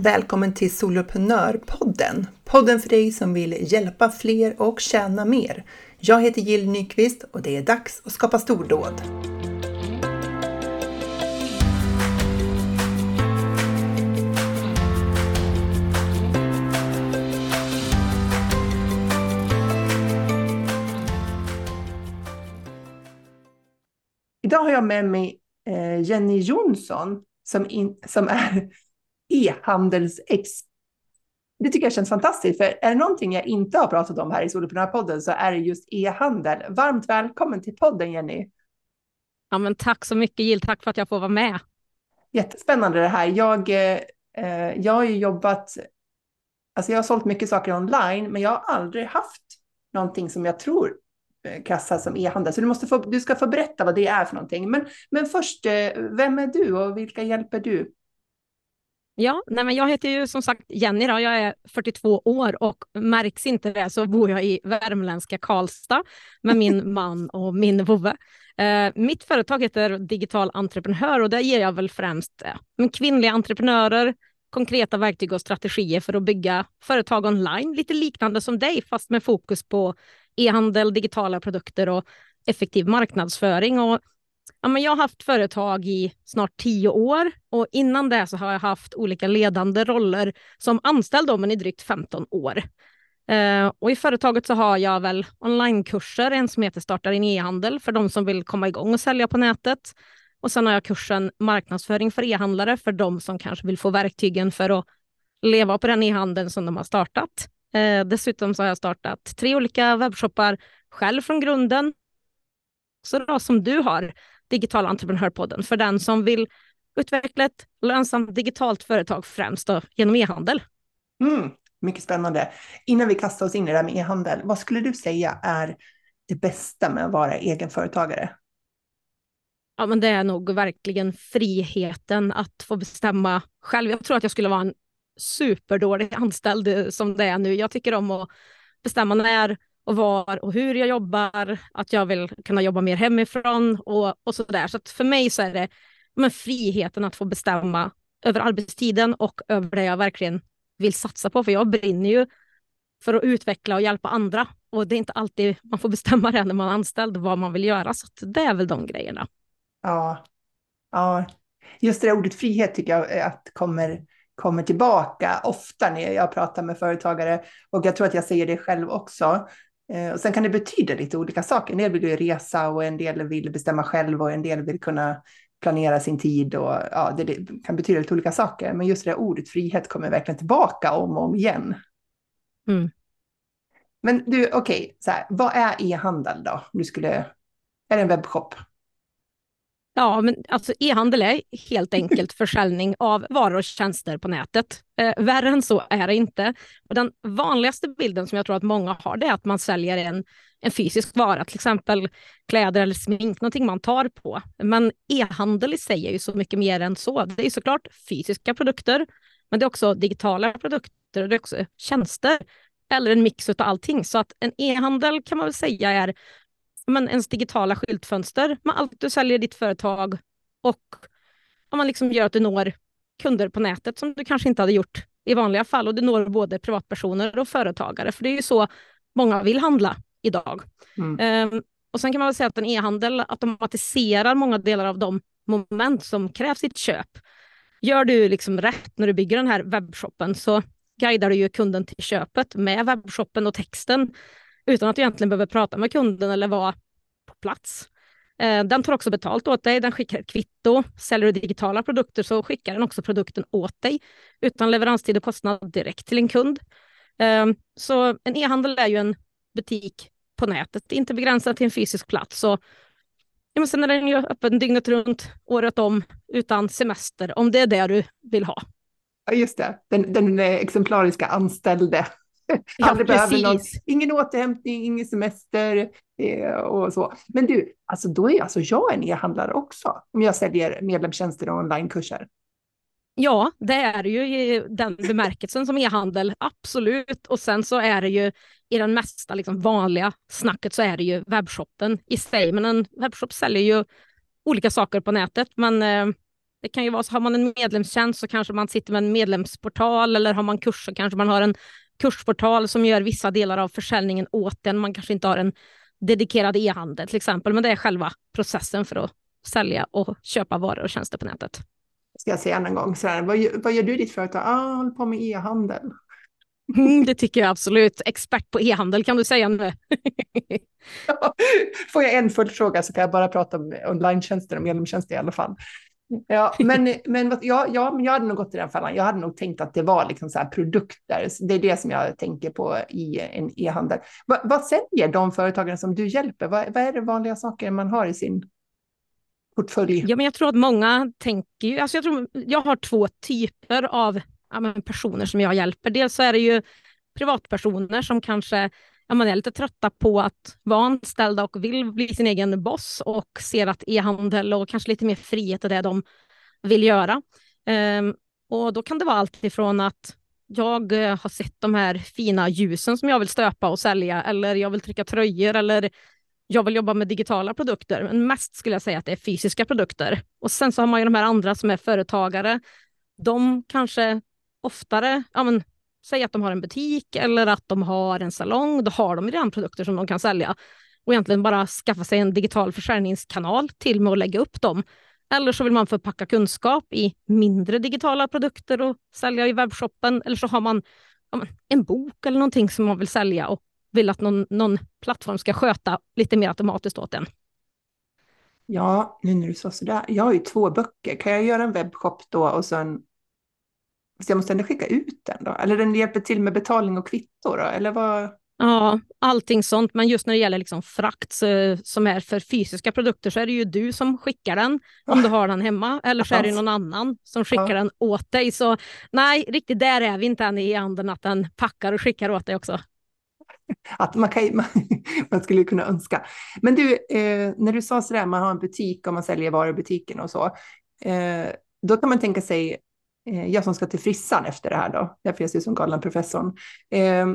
Välkommen till Soloprenörpodden! Podden för dig som vill hjälpa fler och tjäna mer. Jag heter Jill Nyqvist och det är dags att skapa stordåd. Idag har jag med mig eh, Jenny Jonsson som, in, som är e-handelsexpert. Det tycker jag känns fantastiskt, för är det någonting jag inte har pratat om här i Soloprenörpodden så är det just e-handel. Varmt välkommen till podden Jenny. Ja, men tack så mycket Jill, tack för att jag får vara med. Jättespännande det här. Jag, eh, jag har ju jobbat, alltså jag har sålt mycket saker online, men jag har aldrig haft någonting som jag tror eh, klassas som e-handel. Så du, måste få, du ska få berätta vad det är för någonting. Men, men först, eh, vem är du och vilka hjälper du? Ja, nej men jag heter ju som sagt Jenny, då. jag är 42 år och märks inte det så bor jag i värmländska Karlstad med min man och min vovve. Eh, mitt företag heter Digital Entreprenör och där ger jag väl främst eh, kvinnliga entreprenörer konkreta verktyg och strategier för att bygga företag online, lite liknande som dig fast med fokus på e-handel, digitala produkter och effektiv marknadsföring. Och Ja, men jag har haft företag i snart tio år och innan det så har jag haft olika ledande roller som anställd, men i drygt 15 år. Eh, och I företaget så har jag väl onlinekurser, en som heter Starta din e-handel för de som vill komma igång och sälja på nätet. Och sen har jag kursen Marknadsföring för e-handlare för de som kanske vill få verktygen för att leva på den e-handeln som de har startat. Eh, dessutom så har jag startat tre olika webbshoppar själv från grunden. Så då, som du har, Digital entreprenörpodden för den som vill utveckla ett lönsamt digitalt företag främst då, genom e-handel. Mm, mycket spännande. Innan vi kastar oss in i det här med e-handel, vad skulle du säga är det bästa med att vara egenföretagare? Ja, men det är nog verkligen friheten att få bestämma själv. Jag tror att jag skulle vara en superdålig anställd som det är nu. Jag tycker om att bestämma när och var och hur jag jobbar, att jag vill kunna jobba mer hemifrån och, och så där. Så för mig så är det men, friheten att få bestämma över arbetstiden och över det jag verkligen vill satsa på. För jag brinner ju för att utveckla och hjälpa andra. Och det är inte alltid man får bestämma det när man är anställd, vad man vill göra. Så det är väl de grejerna. Ja, ja. just det där ordet frihet tycker jag eh, att kommer, kommer tillbaka ofta när jag pratar med företagare. Och jag tror att jag säger det själv också. Eh, och sen kan det betyda lite olika saker. En del vill ju resa och en del vill bestämma själv och en del vill kunna planera sin tid och ja, det, det kan betyda lite olika saker. Men just det där ordet frihet kommer verkligen tillbaka om och om igen. Mm. Men du, okej, okay, vad är e-handel då? Du skulle, är det en webbshop? Ja, men alltså e-handel är helt enkelt försäljning av varor och tjänster på nätet. Eh, värre än så är det inte. Och den vanligaste bilden som jag tror att många har det är att man säljer en, en fysisk vara, till exempel kläder eller smink, någonting man tar på. Men e-handel i sig är ju så mycket mer än så. Det är såklart fysiska produkter, men det är också digitala produkter och det är också tjänster eller en mix av allting. Så att en e-handel kan man väl säga är men, ens digitala skyltfönster med allt du säljer i ditt företag och om man liksom gör att du når kunder på nätet som du kanske inte hade gjort i vanliga fall och du når både privatpersoner och företagare för det är ju så många vill handla idag. Mm. Um, och sen kan man väl säga att en e-handel automatiserar många delar av de moment som krävs i ett köp. Gör du liksom rätt när du bygger den här webbshoppen så guidar du ju kunden till köpet med webbshoppen och texten utan att du egentligen behöver prata med kunden eller vara på plats. Eh, den tar också betalt åt dig, den skickar ett kvitto. Säljer du digitala produkter så skickar den också produkten åt dig utan leveranstid och kostnad direkt till en kund. Eh, så en e-handel är ju en butik på nätet, inte begränsad till en fysisk plats. Så, ja, men sen är den ju öppen dygnet runt, året om, utan semester, om det är det du vill ha. Ja, just det. Den, den exemplariska anställde Ja, behöver någon, ingen återhämtning, ingen semester eh, och så. Men du, alltså då är alltså jag en e-handlare också, om jag säljer medlemstjänster och onlinekurser. Ja, det är ju i den bemärkelsen som e-handel, absolut. Och sen så är det ju i den mesta liksom vanliga snacket så är det ju webbshoppen i sig. Men en webbshop säljer ju olika saker på nätet. Men eh, Det kan ju vara så, har man en medlemstjänst så kanske man sitter med en medlemsportal eller har man kurser kanske man har en kursportal som gör vissa delar av försäljningen åt en. Man kanske inte har en dedikerad e-handel till exempel, men det är själva processen för att sälja och köpa varor och tjänster på nätet. Ska jag säga någon gång, så här, vad, vad gör du i ditt företag? Ah, jag håller på med e-handel. Mm, det tycker jag absolut. Expert på e-handel kan du säga nu. Får jag en följdfråga så kan jag bara prata om online-tjänster och medlemstjänster i alla fall. Ja, men, men, ja, ja, jag hade nog gått i den fällan. Jag hade nog tänkt att det var liksom så produkter. Det är det som jag tänker på i en e-handel. Va, vad säljer de företagen som du hjälper? Va, vad är det vanliga saker man har i sin portfölj? Ja, men jag tror att många tänker ju... Alltså jag, tror, jag har två typer av ja, personer som jag hjälper. Dels så är det ju privatpersoner som kanske ja, man är lite trötta på att vara anställda och vill bli sin egen boss och ser att e-handel och kanske lite mer frihet är det de vill göra. Um, och då kan det vara allt ifrån att jag eh, har sett de här fina ljusen som jag vill stöpa och sälja eller jag vill trycka tröjor eller jag vill jobba med digitala produkter. Men mest skulle jag säga att det är fysiska produkter. Och sen så har man ju de här andra som är företagare. De kanske oftare ja, men, Säg att de har en butik eller att de har en salong. Då har de redan produkter som de kan sälja. Och egentligen bara skaffa sig en digital försäljningskanal till med att lägga upp dem. Eller så vill man förpacka kunskap i mindre digitala produkter och sälja i webbshoppen. Eller så har man en bok eller någonting som man vill sälja och vill att någon, någon plattform ska sköta lite mer automatiskt åt en. Ja, nu när du sa sådär. Jag har ju två böcker. Kan jag göra en webbshop då och sen så jag måste ändå skicka ut den då? Eller den hjälper till med betalning och kvitto då? Eller vad? Ja, allting sånt. Men just när det gäller liksom frakt som är för fysiska produkter så är det ju du som skickar den om du har den hemma. Eller så är det någon annan som skickar ja. den åt dig. Så nej, riktigt där är vi inte än i anden att den packar och skickar åt dig också. Att man, kan, man, man skulle kunna önska. Men du, eh, när du sa sådär, man har en butik och man säljer varor i butiken och så. Eh, då kan man tänka sig Eh, jag som ska till frissan efter det här då, därför jag ser ut som galna professorn. Eh,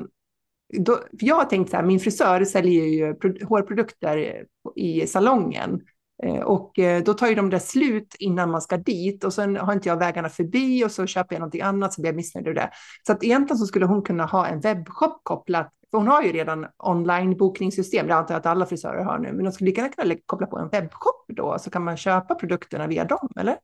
då, jag har tänkt så här, min frisör säljer ju hårprodukter i salongen. Eh, och eh, då tar ju de där slut innan man ska dit och sen har inte jag vägarna förbi och så köper jag någonting annat så blir jag missnöjd med det. Så att egentligen så skulle hon kunna ha en webbshop kopplat, för hon har ju redan online bokningssystem, det antar jag att alla frisörer har nu, men de skulle lika gärna kunna koppla på en webbshop då så kan man köpa produkterna via dem, eller?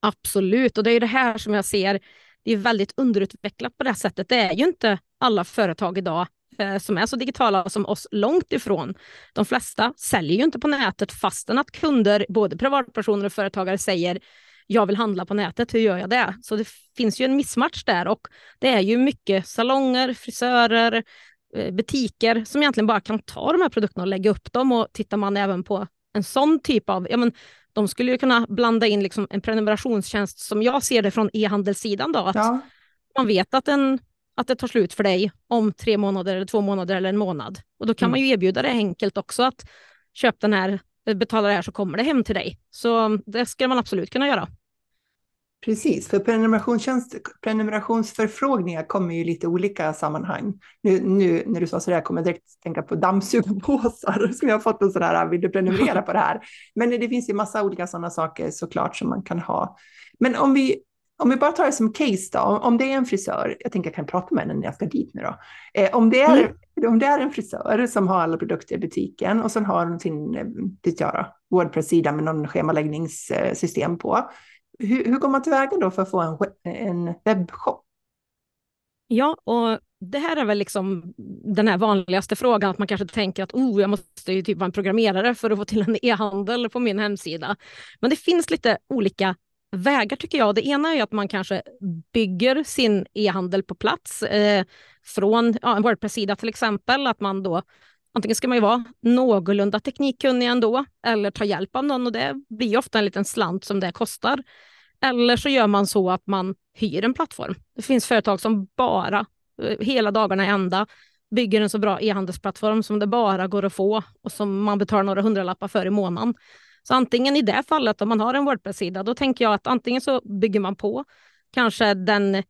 Absolut, och det är det här som jag ser, det är väldigt underutvecklat på det här sättet. Det är ju inte alla företag idag eh, som är så digitala som oss långt ifrån. De flesta säljer ju inte på nätet fastän att kunder, både privatpersoner och företagare säger jag vill handla på nätet, hur gör jag det? Så det finns ju en missmatch där och det är ju mycket salonger, frisörer, eh, butiker som egentligen bara kan ta de här produkterna och lägga upp dem och tittar man även på en sån typ av, ja men de skulle ju kunna blanda in liksom en prenumerationstjänst som jag ser det från e-handelssidan. Då, att ja. Man vet att, en, att det tar slut för dig om tre månader, eller två månader eller en månad. Och Då kan mm. man ju erbjuda det enkelt också att köp den här, betala det här så kommer det hem till dig. Så det ska man absolut kunna göra. Precis, för prenumerationsförfrågningar kommer ju i lite olika sammanhang. Nu, nu när du sa sådär kommer jag direkt tänka på dammsugarpåsar som jag har fått en sån här, vill du prenumerera på det här? Men det finns ju massa olika sådana saker såklart som man kan ha. Men om vi, om vi bara tar det som case då, om det är en frisör, jag tänker jag kan prata med den när jag ska dit nu då. Eh, om, det är, mm. om det är en frisör som har alla produkter i butiken och sen har sin, vet jag då, Wordpress-sida med någon schemaläggningssystem på hur, hur går man tillväga då för att få en, en webbshop? Ja, och det här är väl liksom den här vanligaste frågan, att man kanske tänker att oh, jag måste ju typ vara en programmerare för att få till en e-handel på min hemsida. Men det finns lite olika vägar tycker jag. Det ena är att man kanske bygger sin e-handel på plats eh, från ja, en Wordpress-sida till exempel, att man då antingen ska man ju vara någorlunda teknikkunnig ändå eller ta hjälp av någon och det blir ofta en liten slant som det kostar. Eller så gör man så att man hyr en plattform. Det finns företag som bara eh, hela dagarna ända bygger en så bra e-handelsplattform som det bara går att få och som man betalar några hundralappar för i månaden. Så antingen i det fallet, om man har en Wordpress-sida, då tänker jag att antingen så bygger man på kanske den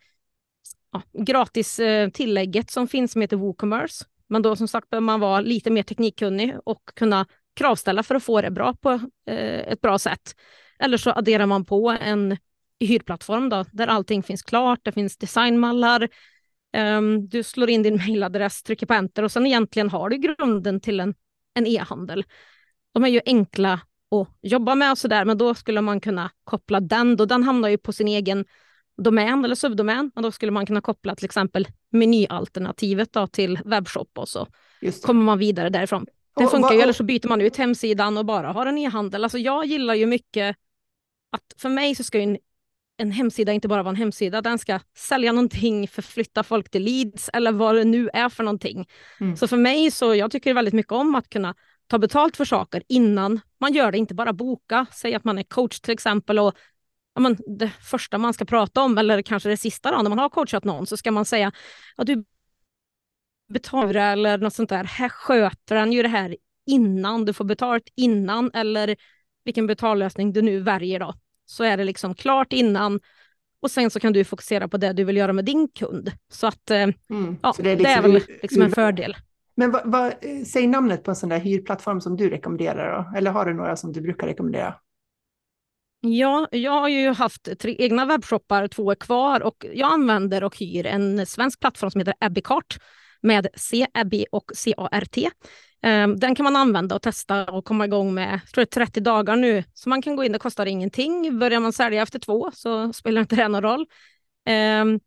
ja, gratis eh, tillägget som finns som heter WooCommerce. Men då som sagt behöver man vara lite mer teknikkunnig och kunna kravställa för att få det bra på eh, ett bra sätt. Eller så adderar man på en hyrplattform då, där allting finns klart, det finns designmallar, um, du slår in din mailadress, trycker på enter och sen egentligen har du grunden till en, en e-handel. De är ju enkla att jobba med och sådär, men då skulle man kunna koppla den, då den hamnar ju på sin egen domän eller subdomän, men då skulle man kunna koppla till exempel menyalternativet då till webbshop och så kommer man vidare därifrån. Det funkar ju, eller så byter man ut hemsidan och bara har en e-handel. Alltså jag gillar ju mycket att för mig så ska en, en hemsida inte bara vara en hemsida, den ska sälja någonting, förflytta folk till leads eller vad det nu är för någonting. Mm. Så för mig så, jag tycker väldigt mycket om att kunna ta betalt för saker innan man gör det, inte bara boka. Säg att man är coach till exempel och men det första man ska prata om, eller kanske det sista då, när man har coachat någon, så ska man säga att du betalar eller något sånt där. Här sköter den ju det här innan du får betalt innan eller vilken betallösning du nu väljer då. Så är det liksom klart innan och sen så kan du fokusera på det du vill göra med din kund. Så att eh, mm, ja, så det, är liksom, det, är väl liksom en fördel. Men vad, vad, säg namnet på en sån där hyrplattform som du rekommenderar då? Eller har du några som du brukar rekommendera? Ja, jag har ju haft tre egna webbshoppar, två är kvar och jag använder och hyr en svensk plattform som heter Abbeycart med C, Abby och C-A-R-T. Ehm, den kan man använda och testa och komma igång med jag tror det är 30 dagar nu. Så man kan gå in, det kostar ingenting. Börjar man sälja efter två så spelar inte det någon roll. Ehm,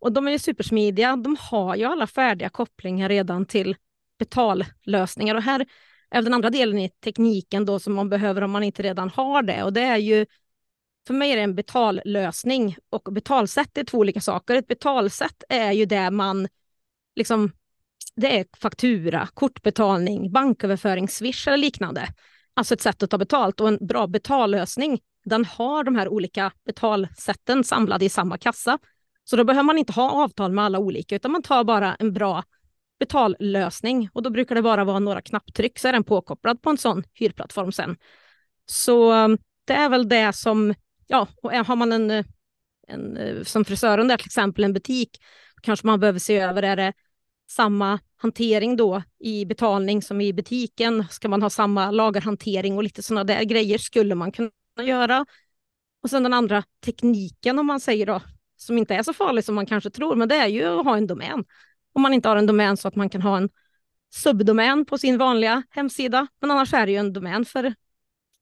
och de är ju supersmidiga. De har ju alla färdiga kopplingar redan till betallösningar. Och här Även den andra delen i tekniken då som man behöver om man inte redan har det. Och det är ju, för mig är det en betallösning och betalsätt är två olika saker. Ett betalsätt är ju det man liksom, det är faktura, kortbetalning, banköverföring, swish eller liknande. Alltså ett sätt att ta betalt och en bra betallösning, den har de här olika betalsätten samlade i samma kassa. Så då behöver man inte ha avtal med alla olika, utan man tar bara en bra betallösning och då brukar det bara vara några knapptryck så är den påkopplad på en sån hyrplattform sen. Så um, det är väl det som, ja, och har man en, eh, en eh, som frisören där till exempel en butik, kanske man behöver se över, är det samma hantering då i betalning som i butiken? Ska man ha samma lagerhantering och lite sådana där grejer skulle man kunna göra. Och sen den andra tekniken om man säger då, som inte är så farlig som man kanske tror, men det är ju att ha en domän. Om man inte har en domän så att man kan ha en subdomän på sin vanliga hemsida. Men annars är det ju en domän för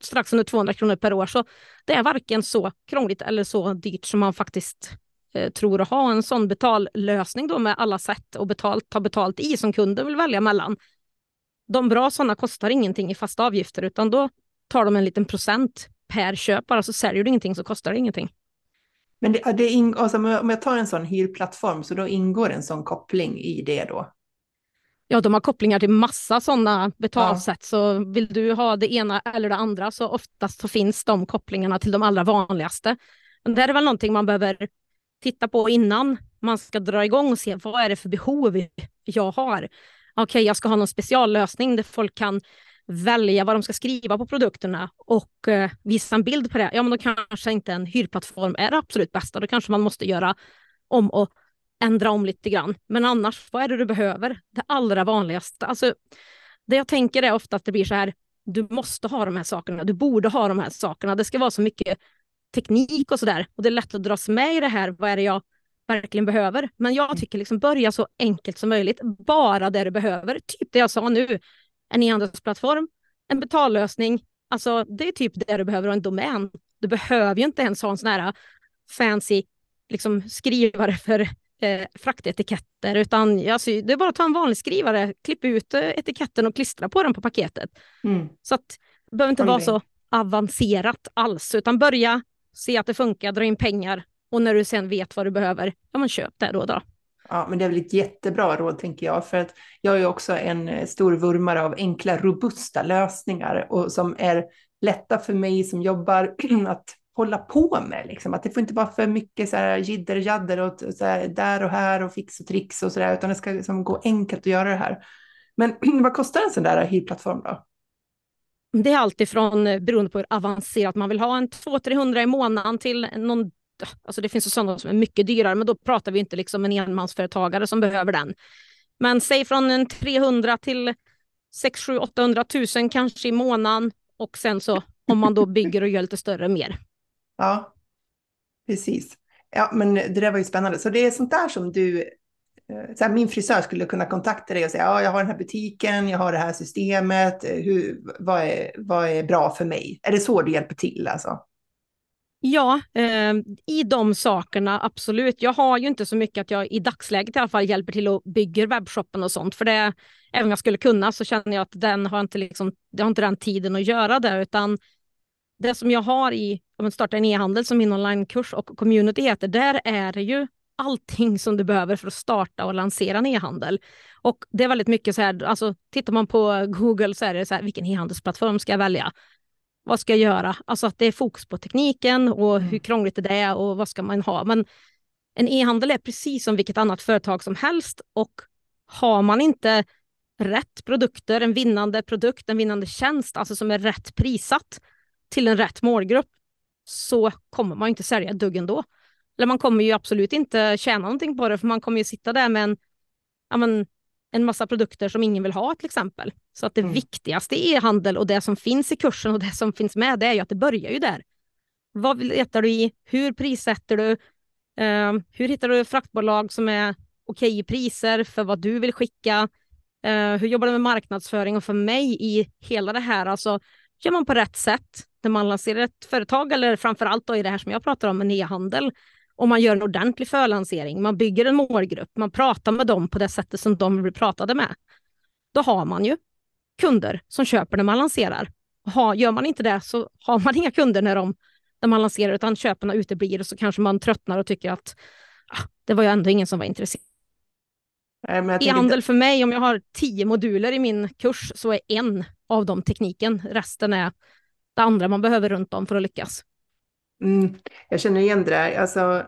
strax under 200 kronor per år. Så det är varken så krångligt eller så dyrt som man faktiskt eh, tror att ha en sån betallösning då med alla sätt att betalt, ta betalt i som kunden vill välja mellan. De bra sådana kostar ingenting i fasta avgifter utan då tar de en liten procent per köp. Bara så säljer du ingenting så kostar det ingenting. Men det, det in, alltså, om jag tar en sån hyrplattform så då ingår en sån koppling i det då? Ja, de har kopplingar till massa sådana betalsätt. Ja. Så vill du ha det ena eller det andra så oftast så finns de kopplingarna till de allra vanligaste. Men det är väl någonting man behöver titta på innan man ska dra igång och se vad är det för behov jag har. Okej, okay, jag ska ha någon speciallösning där folk kan välja vad de ska skriva på produkterna och eh, visa en bild på det, ja men då kanske inte en hyrplattform är det absolut bästa. Då kanske man måste göra om och ändra om lite grann. Men annars, vad är det du behöver? Det allra vanligaste. Alltså, det jag tänker är ofta att det blir så här, du måste ha de här sakerna, du borde ha de här sakerna. Det ska vara så mycket teknik och så där. Och det är lätt att dras med i det här, vad är det jag verkligen behöver? Men jag tycker liksom börja så enkelt som möjligt, bara det du behöver. Typ det jag sa nu, en e-handelsplattform, en betallösning. Alltså det är typ det du behöver ha en domän. Du behöver ju inte ens ha en sån här fancy liksom, skrivare för eh, fraktetiketter, utan alltså, det är bara att ta en vanlig skrivare, klippa ut eh, etiketten och klistra på den på paketet. Mm. Så att det behöver inte vara så avancerat alls, utan börja se att det funkar, dra in pengar och när du sen vet vad du behöver, ja men köp det då. då. Ja, men det är väl ett jättebra råd tänker jag, för att jag är också en eh, stor vurmare av enkla, robusta lösningar och som är lätta för mig som jobbar att hålla på med. Liksom. Att det får inte vara för mycket så här jidder jadder och så här, där och här och fix och tricks och så där, utan det ska liksom gå enkelt att göra det här. Men vad kostar en sån där hyrplattform då? Det är alltifrån, eh, beroende på hur avancerat man vill ha, en 200-300 i månaden till någon Alltså det finns sådana som är mycket dyrare, men då pratar vi inte liksom en enmansföretagare som behöver den. Men säg från en 300 till 6 7 800 000 kanske i månaden och sen så om man då bygger och gör lite större mer. Ja, precis. Ja, men det där var ju spännande. Så det är sånt där som du, eh, så här, min frisör skulle kunna kontakta dig och säga, ja, jag har den här butiken, jag har det här systemet, hur, vad, är, vad är bra för mig? Är det så du hjälper till alltså? Ja, eh, i de sakerna absolut. Jag har ju inte så mycket att jag i dagsläget i alla fall hjälper till och bygger webbshoppen och sånt. För det, även om jag skulle kunna så känner jag att den har inte, liksom, det har inte den tiden att göra det. Utan det som jag har i om man startar en e-handel som min onlinekurs och community heter, där är det ju allting som du behöver för att starta och lansera en e-handel. Och det är väldigt mycket så här, alltså tittar man på Google så är det så här, vilken e-handelsplattform ska jag välja? Vad ska jag göra? Alltså att det är fokus på tekniken och mm. hur krångligt det är och vad ska man ha? Men en e-handel är precis som vilket annat företag som helst och har man inte rätt produkter, en vinnande produkt, en vinnande tjänst, alltså som är rätt prissatt till en rätt målgrupp, så kommer man inte sälja ett dugg ändå. Eller man kommer ju absolut inte tjäna någonting på det, för man kommer ju sitta där med en, ja, men, en massa produkter som ingen vill ha till exempel. Så att det mm. viktigaste i e-handel och det som finns i kursen och det som finns med, det är ju att det börjar ju där. Vad letar du i? Hur prissätter du? Uh, hur hittar du fraktbolag som är okej okay i priser för vad du vill skicka? Uh, hur jobbar du med marknadsföring? Och för mig i hela det här, alltså gör man på rätt sätt när man lanserar ett företag eller framför allt i det här som jag pratar om, en e-handel, och man gör en ordentlig förlansering, man bygger en målgrupp, man pratar med dem på det sättet som de blir pratade med, då har man ju kunder som köper när man lanserar. Ha, gör man inte det så har man inga kunder när, de, när man lanserar, utan köparna uteblir och så kanske man tröttnar och tycker att ah, det var ju ändå ingen som var intresserad. E-handel för mig, om jag har tio moduler i min kurs så är en av dem tekniken. Resten är det andra man behöver runt om för att lyckas. Mm, jag känner igen det där. Alltså,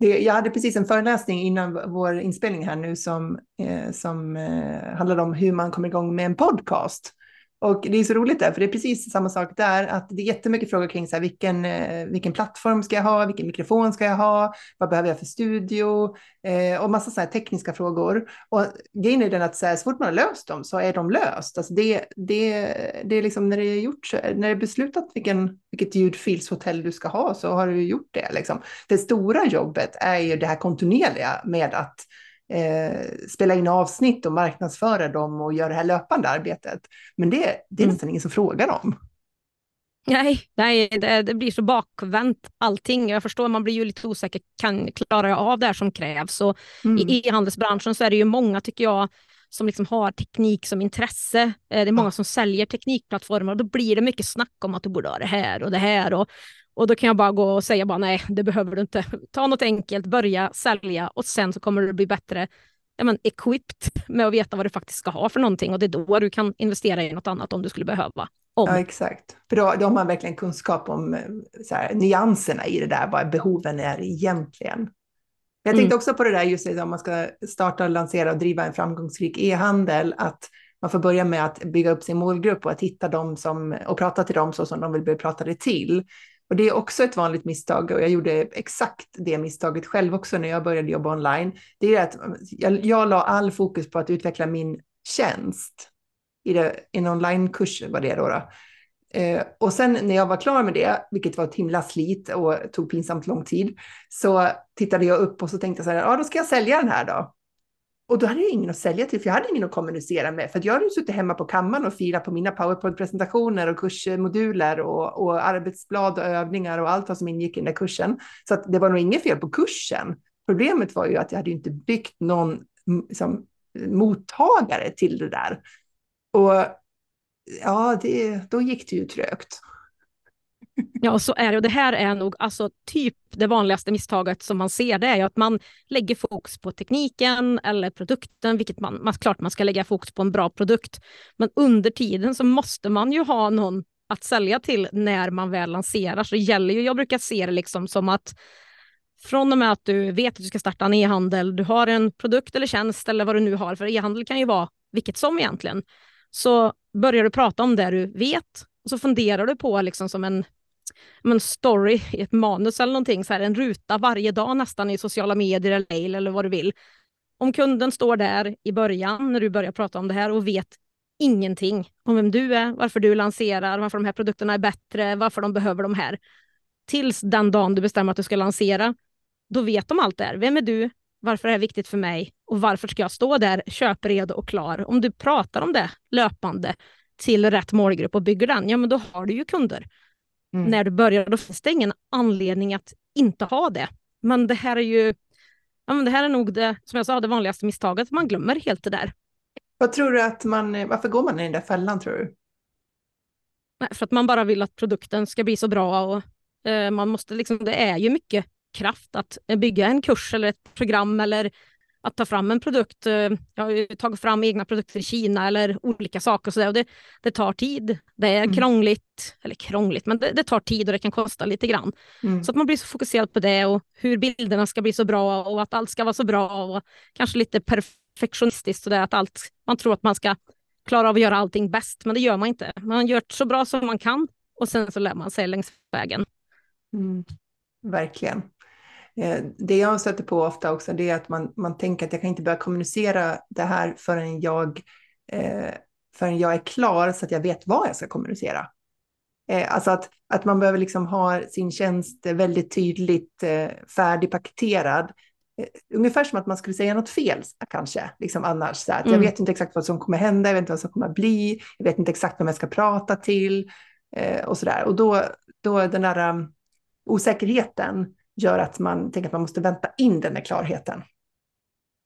det, jag hade precis en föreläsning innan vår inspelning här nu som, eh, som eh, handlade om hur man kommer igång med en podcast. Och det är så roligt där, för det är precis samma sak där, att det är jättemycket frågor kring så här, vilken, eh, vilken plattform ska jag ha, vilken mikrofon ska jag ha, vad behöver jag för studio eh, och massa så här tekniska frågor. Och grejen är den att så, här, så fort man har löst dem så är de löst. Alltså det, det, det är liksom när det är gjort, när det är beslutat vilken, vilket ljudfilshotell du ska ha så har du gjort det. Liksom. Det stora jobbet är ju det här kontinuerliga med att eh, spela in avsnitt och marknadsföra dem och göra det här löpande arbetet. Men det, det är mm. nästan ingen som frågar om. Nej, nej det, det, blir så bakvänt allting. Jag förstår, man blir ju lite osäker. Kan, klarar jag av det här som krävs? Och mm. I e-handelsbranschen så är det ju många, tycker jag, som liksom har teknik som intresse. Eh, det är många som säljer teknikplattformar och då blir det mycket snack om att du borde ha det här och det här. Och och då kan jag bara gå och säga bara nej, det behöver du inte. Ta något enkelt, börja sälja och sen så kommer du bli bättre ja, men, equipped med att veta vad du faktiskt ska ha för någonting och det är då du kan investera i något annat om du skulle behöva. Om. Ja, exakt. För då, då har man verkligen kunskap om så här, nyanserna i det där, vad behoven är egentligen. Jag tänkte mm. också på det där just om man ska starta, lansera och driva en framgångsrik e-handel, att man får börja med att bygga upp sin målgrupp och att hitta dem som, och prata till dem så som de vill bli pratade till. Och det är också ett vanligt misstag och jag gjorde exakt det misstaget själv också när jag började jobba online. Det är att jag, jag la all fokus på att utveckla min tjänst i det, en onlinekurs var det då. då. Eh, och sen när jag var klar med det, vilket var ett himla slit och tog pinsamt lång tid, så tittade jag upp och så tänkte jag så här, ja då ska jag sälja den här då. Och då hade jag ingen att sälja till, för jag hade ingen att kommunicera med. För jag hade suttit hemma på kammaren och filat på mina powerpoint-presentationer och kursmoduler och, och arbetsblad och övningar och allt vad som ingick i den där kursen. Så att det var nog inget fel på kursen. Problemet var ju att jag hade inte byggt någon liksom, mottagare till det där. Och ja, det, då gick det ju trögt. Ja, så är det. Och det här är nog alltså, typ det vanligaste misstaget som man ser. Det är att man lägger fokus på tekniken eller produkten, vilket man, man klart man ska lägga fokus på en bra produkt. Men under tiden så måste man ju ha någon att sälja till när man väl lanserar. Så det gäller ju, jag brukar se det liksom som att från och med att du vet att du ska starta en e-handel, du har en produkt eller tjänst eller vad du nu har, för e-handel kan ju vara vilket som egentligen, så börjar du prata om det du vet och så funderar du på liksom som en en story i ett manus eller någonting, så här, en ruta varje dag nästan i sociala medier eller mail eller vad du vill. Om kunden står där i början när du börjar prata om det här och vet ingenting om vem du är, varför du lanserar, varför de här produkterna är bättre, varför de behöver de här. Tills den dagen du bestämmer att du ska lansera, då vet de allt det här. Vem är du? Varför är det viktigt för mig? Och varför ska jag stå där köpredo och klar? Om du pratar om det löpande till rätt målgrupp och bygger den, ja men då har du ju kunder. Mm. När du börjar, då finns det ingen anledning att inte ha det. Men det här är ju, ja men det här är nog det, som jag sa, det vanligaste misstaget. Man glömmer helt det där. Vad tror du att man, varför går man i den där fällan tror du? Nej, för att man bara vill att produkten ska bli så bra och eh, man måste liksom, det är ju mycket kraft att bygga en kurs eller ett program eller att ta fram en produkt. Eh, jag har tagit fram egna produkter i Kina eller olika saker. Så det, det tar tid. Det är mm. krångligt, eller krångligt, men det, det, tar tid och det kan kosta lite grann. Mm. Så att man blir så fokuserad på det och hur bilderna ska bli så bra och att allt ska vara så bra och kanske lite perfektionistiskt så där att allt, man tror att man ska klara av att göra allting bäst, men det gör man inte. Man gör så bra som man kan och sen så lär man sig längs vägen. Mm. Verkligen. Eh, det jag stöter på ofta också det är att man, man tänker att jag kan inte börja kommunicera det här förrän jag, eh, förrän jag är klar så att jag vet vad jag ska kommunicera. Eh, alltså att, att man behöver liksom ha sin tjänst väldigt tydligt eh, färdigpaketerad. Eh, ungefär som att man skulle säga något fel kanske, liksom annars. Så att mm. Jag vet inte exakt vad som kommer hända, jag vet inte vad som kommer bli, jag vet inte exakt vem jag ska prata till eh, och sådär. Och då, då den där um, osäkerheten gör att man tänker att man måste vänta in den där klarheten.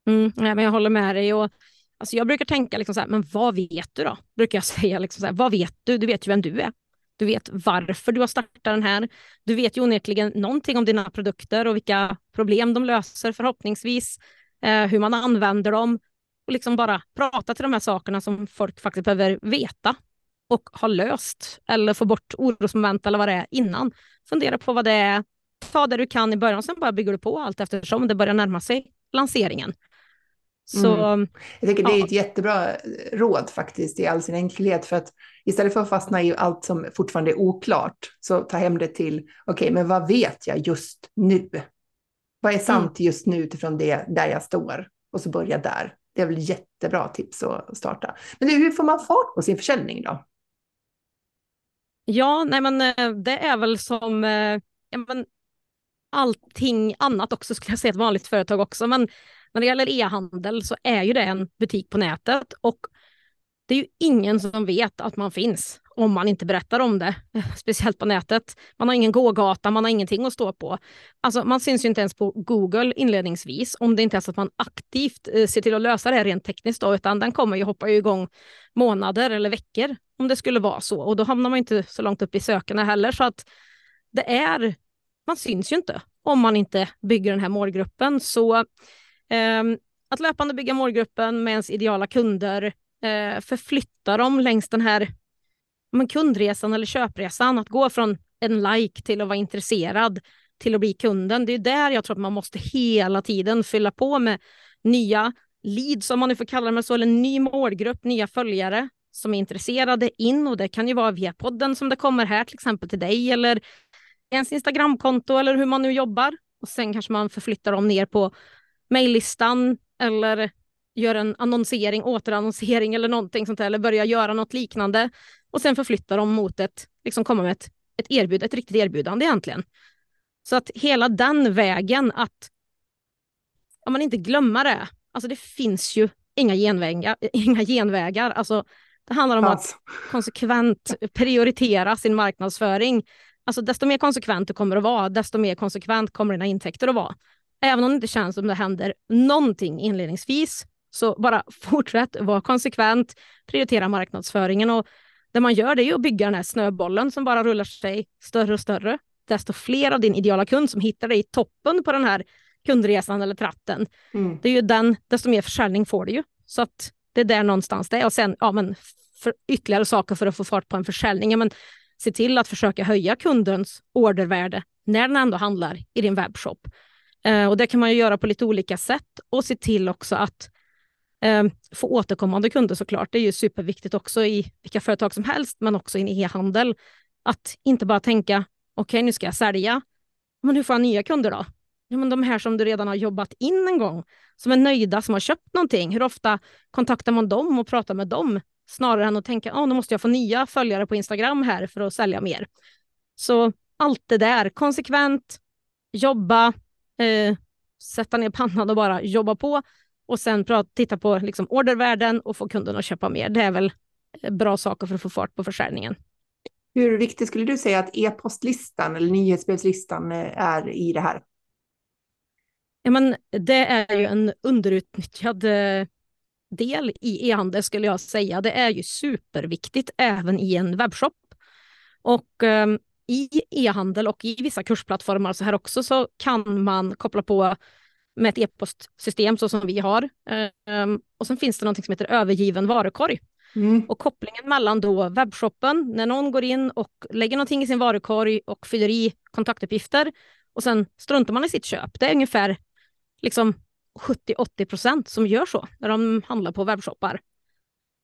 Mm, nej, men jag håller med dig. Och, alltså, jag brukar tänka, liksom så här, men vad vet du då? Brukar jag säga, liksom så här, vad vet du? Du vet ju vem du är. Du vet varför du har startat den här. Du vet ju onekligen någonting om dina produkter och vilka problem de löser förhoppningsvis. Eh, hur man använder dem och liksom bara prata till de här sakerna som folk faktiskt behöver veta och ha löst eller få bort orosmoment eller vad det är innan. Fundera på vad det är, ta det du kan i början och sen bara bygger du på allt eftersom det börjar närma sig lanseringen. Så, mm. Jag tycker ja. det är ett jättebra råd faktiskt i all sin enkelhet för att istället för att fastna i allt som fortfarande är oklart så ta hem det till okej, okay, men vad vet jag just nu? Vad är sant mm. just nu utifrån det där jag står? Och så börja där. Det är väl jättebra tips att starta. Men hur får man fart på sin försäljning då? Ja, nej men eh, det är väl som eh, ja, men allting annat också, skulle jag säga, ett vanligt företag också. Men när det gäller e-handel så är ju det en butik på nätet och det är ju ingen som vet att man finns om man inte berättar om det, speciellt på nätet. Man har ingen gågata, man har ingenting att stå på. Alltså, man syns ju inte ens på Google inledningsvis, om det inte är så att man aktivt eh, ser till att lösa det här rent tekniskt, då, utan den kommer ju hoppa igång månader eller veckor om det skulle vara så. Och då hamnar man inte så långt upp i sökarna heller. Så att det är, man syns ju inte om man inte bygger den här målgruppen. Så eh, att löpande bygga målgruppen med ens ideala kunder, eh, förflytta dem längs den här men kundresan eller köpresan, att gå från en like till att vara intresserad till att bli kunden. Det är där jag tror att man måste hela tiden fylla på med nya leads, om man nu får kalla det så, eller en ny målgrupp, nya följare som är intresserade in och det kan ju vara via podden som det kommer här till exempel till dig eller ens Instagramkonto eller hur man nu jobbar. Och sen kanske man förflyttar dem ner på mejllistan eller gör en annonsering, återannonsering eller någonting sånt där, eller börjar göra något liknande och sen förflyttar dem mot ett, liksom komma med ett, ett, erbjud, ett riktigt erbjudande egentligen. Så att hela den vägen att, om man inte glömmer det, alltså det finns ju inga genvägar, inga genvägar. Alltså, det handlar om att konsekvent prioritera sin marknadsföring. Alltså desto mer konsekvent du kommer att vara, desto mer konsekvent kommer dina intäkter att vara. Även om det inte känns som det händer någonting inledningsvis, så bara fortsätt vara konsekvent, prioritera marknadsföringen och det man gör det är att bygga den här snöbollen som bara rullar sig större och större. Desto fler av din ideala kund som hittar dig i toppen på den här kundresan eller tratten, mm. det är ju den, desto mer försäljning får du ju. Så att det är där någonstans det är. Och sen ja, men för ytterligare saker för att få fart på en försäljning. Ja, men se till att försöka höja kundens ordervärde när den ändå handlar i din webbshop. Eh, och det kan man ju göra på lite olika sätt och se till också att eh, få återkommande kunder såklart. Det är ju superviktigt också i vilka företag som helst, men också i e-handel. Att inte bara tänka, okej okay, nu ska jag sälja, men hur får jag nya kunder då? Ja, men de här som du redan har jobbat in en gång, som är nöjda, som har köpt någonting. Hur ofta kontaktar man dem och pratar med dem? Snarare än att tänka att nu måste jag få nya följare på Instagram här för att sälja mer. Så allt det där, konsekvent, jobba, eh, sätta ner pannan och bara jobba på och sen prata, titta på liksom ordervärden och få kunden att köpa mer. Det är väl bra saker för att få fart på försäljningen. Hur viktigt skulle du säga att e-postlistan eller nyhetsbrevslistan eh, är i det här? Ja, men det är ju en underutnyttjad eh, del i e-handel skulle jag säga. Det är ju superviktigt även i en webbshop. Och eh, i e-handel och i vissa kursplattformar så här också så kan man koppla på med ett e-postsystem så som vi har. Eh, och sen finns det något som heter övergiven varukorg. Mm. Och kopplingen mellan då webbshoppen, när någon går in och lägger någonting i sin varukorg och fyller i kontaktuppgifter och sen struntar man i sitt köp. Det är ungefär liksom 70-80 procent som gör så när de handlar på webbshoppar.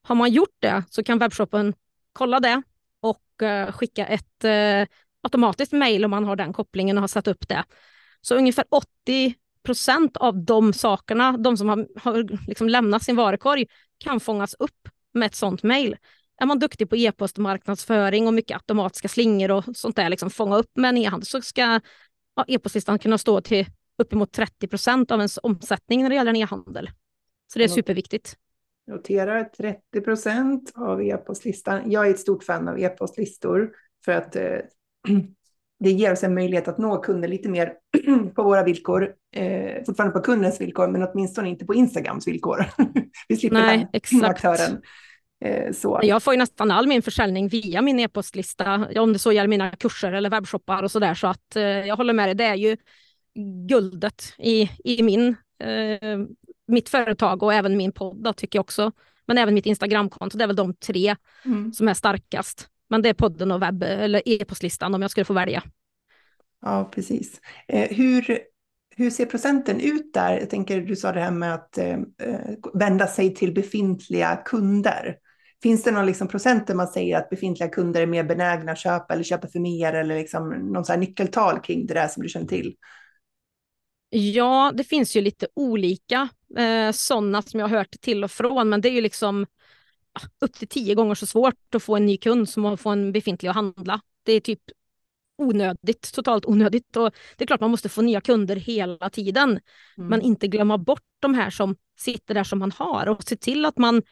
Har man gjort det så kan webbshoppen kolla det och eh, skicka ett eh, automatiskt mejl om man har den kopplingen och har satt upp det. Så ungefär 80 procent av de sakerna, de som har, har liksom lämnat sin varukorg, kan fångas upp med ett sånt mejl. Är man duktig på e-postmarknadsföring och mycket automatiska slingor och sånt där, liksom fånga upp med en e-handel så ska ja, e-postlistan kunna stå till uppemot 30 procent av ens omsättning när det gäller en e-handel. Så det är superviktigt. Noterar 30 procent av e-postlistan. Jag är ett stort fan av e-postlistor för att eh, det ger oss en möjlighet att nå kunder lite mer på våra villkor. Eh, fortfarande på kundens villkor, men åtminstone inte på Instagrams villkor. Vi slipper Nej, den exakt. aktören. Eh, så. Jag får ju nästan all min försäljning via min e-postlista, om det så gäller mina kurser eller webbshoppar och så där. Så att eh, jag håller med dig, det är ju guldet i, i min, eh, mitt företag och även min podd då, tycker jag också. Men även mitt Instagramkonto, det är väl de tre mm. som är starkast. Men det är podden och webb eller e-postlistan om jag skulle få välja. Ja, precis. Eh, hur, hur ser procenten ut där? Jag tänker, du sa det här med att eh, eh vända sig till befintliga kunder. Finns det någon liksom procent där man säger att befintliga kunder är mer benägna att köpa eller köpa för mer eller liksom någon så nyckeltal kring det där som du känner till? Ja, det finns ju lite olika eh, sådana som jag har hört till och från, men det är ju liksom upp till tio gånger så svårt att få en ny kund som att få en befintlig att handla. Det är typ onödigt, totalt onödigt. Och det är klart man måste få nya kunder hela tiden, mm. men inte glömma bort de här som sitter där som man har och se till att man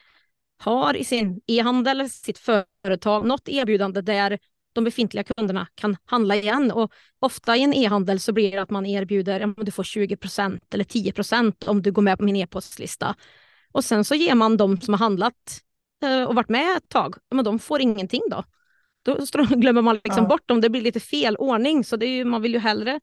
har i sin e-handel, sitt företag, något erbjudande där de befintliga kunderna kan handla igen. Och ofta i en e-handel så blir det att man erbjuder att du får 20% eller 10% om du går med på min e-postlista. Och sen så ger man de som har handlat eh, och varit med ett tag, men de får ingenting då. Då glömmer man liksom ja. bort dem, det blir lite fel ordning. Så det är ju, man vill ju hellre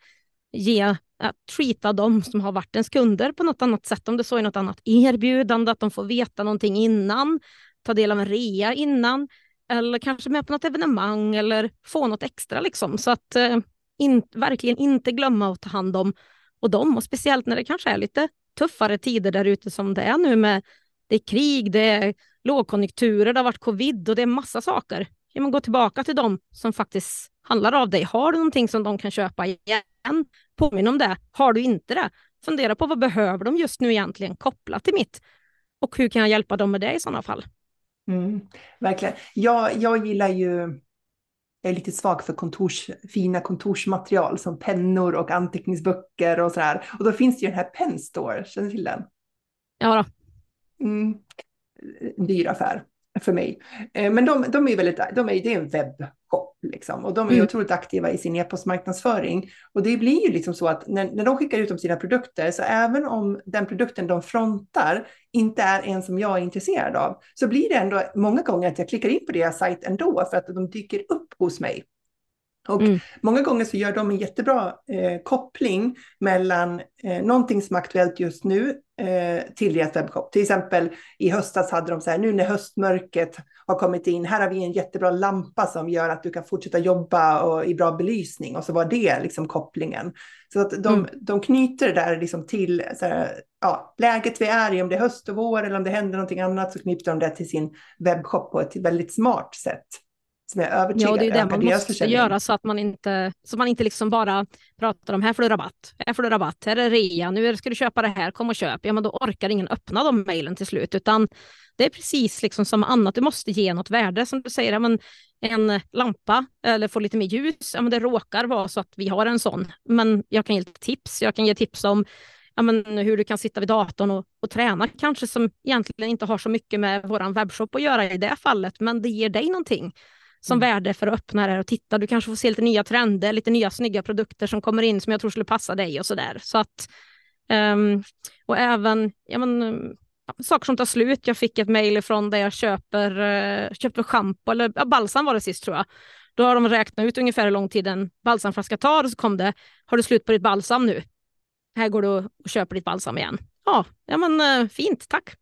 ge, att treata dem som har varit ens kunder på något annat sätt. Om det så är något annat erbjudande, att de får veta någonting innan, ta del av en rea innan eller kanske med på något evenemang eller få något extra. Liksom. Så att eh, in, verkligen inte glömma att ta hand om och dem. Och speciellt när det kanske är lite tuffare tider där ute som det är nu med det är krig, det är lågkonjunkturer, det har varit covid och det är massa saker. Ja, men gå tillbaka till dem som faktiskt handlar av dig. Har du någonting som de kan köpa igen? Påminn om det. Har du inte det? Fundera på vad behöver de just nu egentligen kopplat till mitt? Och hur kan jag hjälpa dem med det i sådana fall? Mm, verkligen. Jag, jag gillar ju, jag är lite svag för kontors, fina kontorsmaterial som pennor och anteckningsböcker och sådär. Och då finns det ju den här Penstore, känner du till den? Ja då. Mm, dyr affär för mig. Eh, men de, de är väldigt, de är, det är en webbshop liksom, och de är mm. otroligt aktiva i sin e-postmarknadsföring. Och det blir ju liksom så att när, när de skickar ut om sina produkter, så även om den produkten de frontar inte är en som jag är intresserad av, så blir det ändå många gånger att jag klickar in på deras sajt ändå för att de dyker upp hos mig. Och mm. många gånger så gör de en jättebra eh, koppling mellan eh, någonting som är aktuellt just nu eh, till deras webbshop. Till exempel i höstas hade de så här, nu när höstmörkret har kommit in, här har vi en jättebra lampa som gör att du kan fortsätta jobba och, i bra belysning. Och så var det liksom kopplingen. Så att de, mm. de knyter det där liksom till här, ja, läget vi är i, om det är höst och vår eller om det händer någonting annat så knyter de det till sin webbshop på ett väldigt smart sätt. Som är övertygad Ja, det är det man måste göra så att man inte, så man inte liksom bara pratar om här får du rabatt, här får du rabatt, här är rea, nu ska du köpa det här, kom och köp. Ja, men då orkar ingen öppna de mejlen till slut, utan det är precis liksom som annat, du måste ge något värde. Som du säger, ja, men en lampa eller få lite mer ljus, ja, men det råkar vara så att vi har en sån, men jag kan ge lite tips. Jag kan ge tips om ja, men hur du kan sitta vid datorn och, och träna, kanske som egentligen inte har så mycket med vår webbshop att göra i det fallet, men det ger dig någonting som mm. värde för att öppna det och titta. Du kanske får se lite nya trender, lite nya snygga produkter som kommer in som jag tror skulle passa dig och så där. Så att, um, och även ja, men, saker som tar slut. Jag fick ett mejl från där jag köper, uh, köpte schampo, eller ja, balsam var det sist tror jag. Då har de räknat ut ungefär hur lång tid en balsamflaska tar och så kom det, har du slut på ditt balsam nu? Här går du och köper ditt balsam igen. Ja, ja men uh, fint, tack.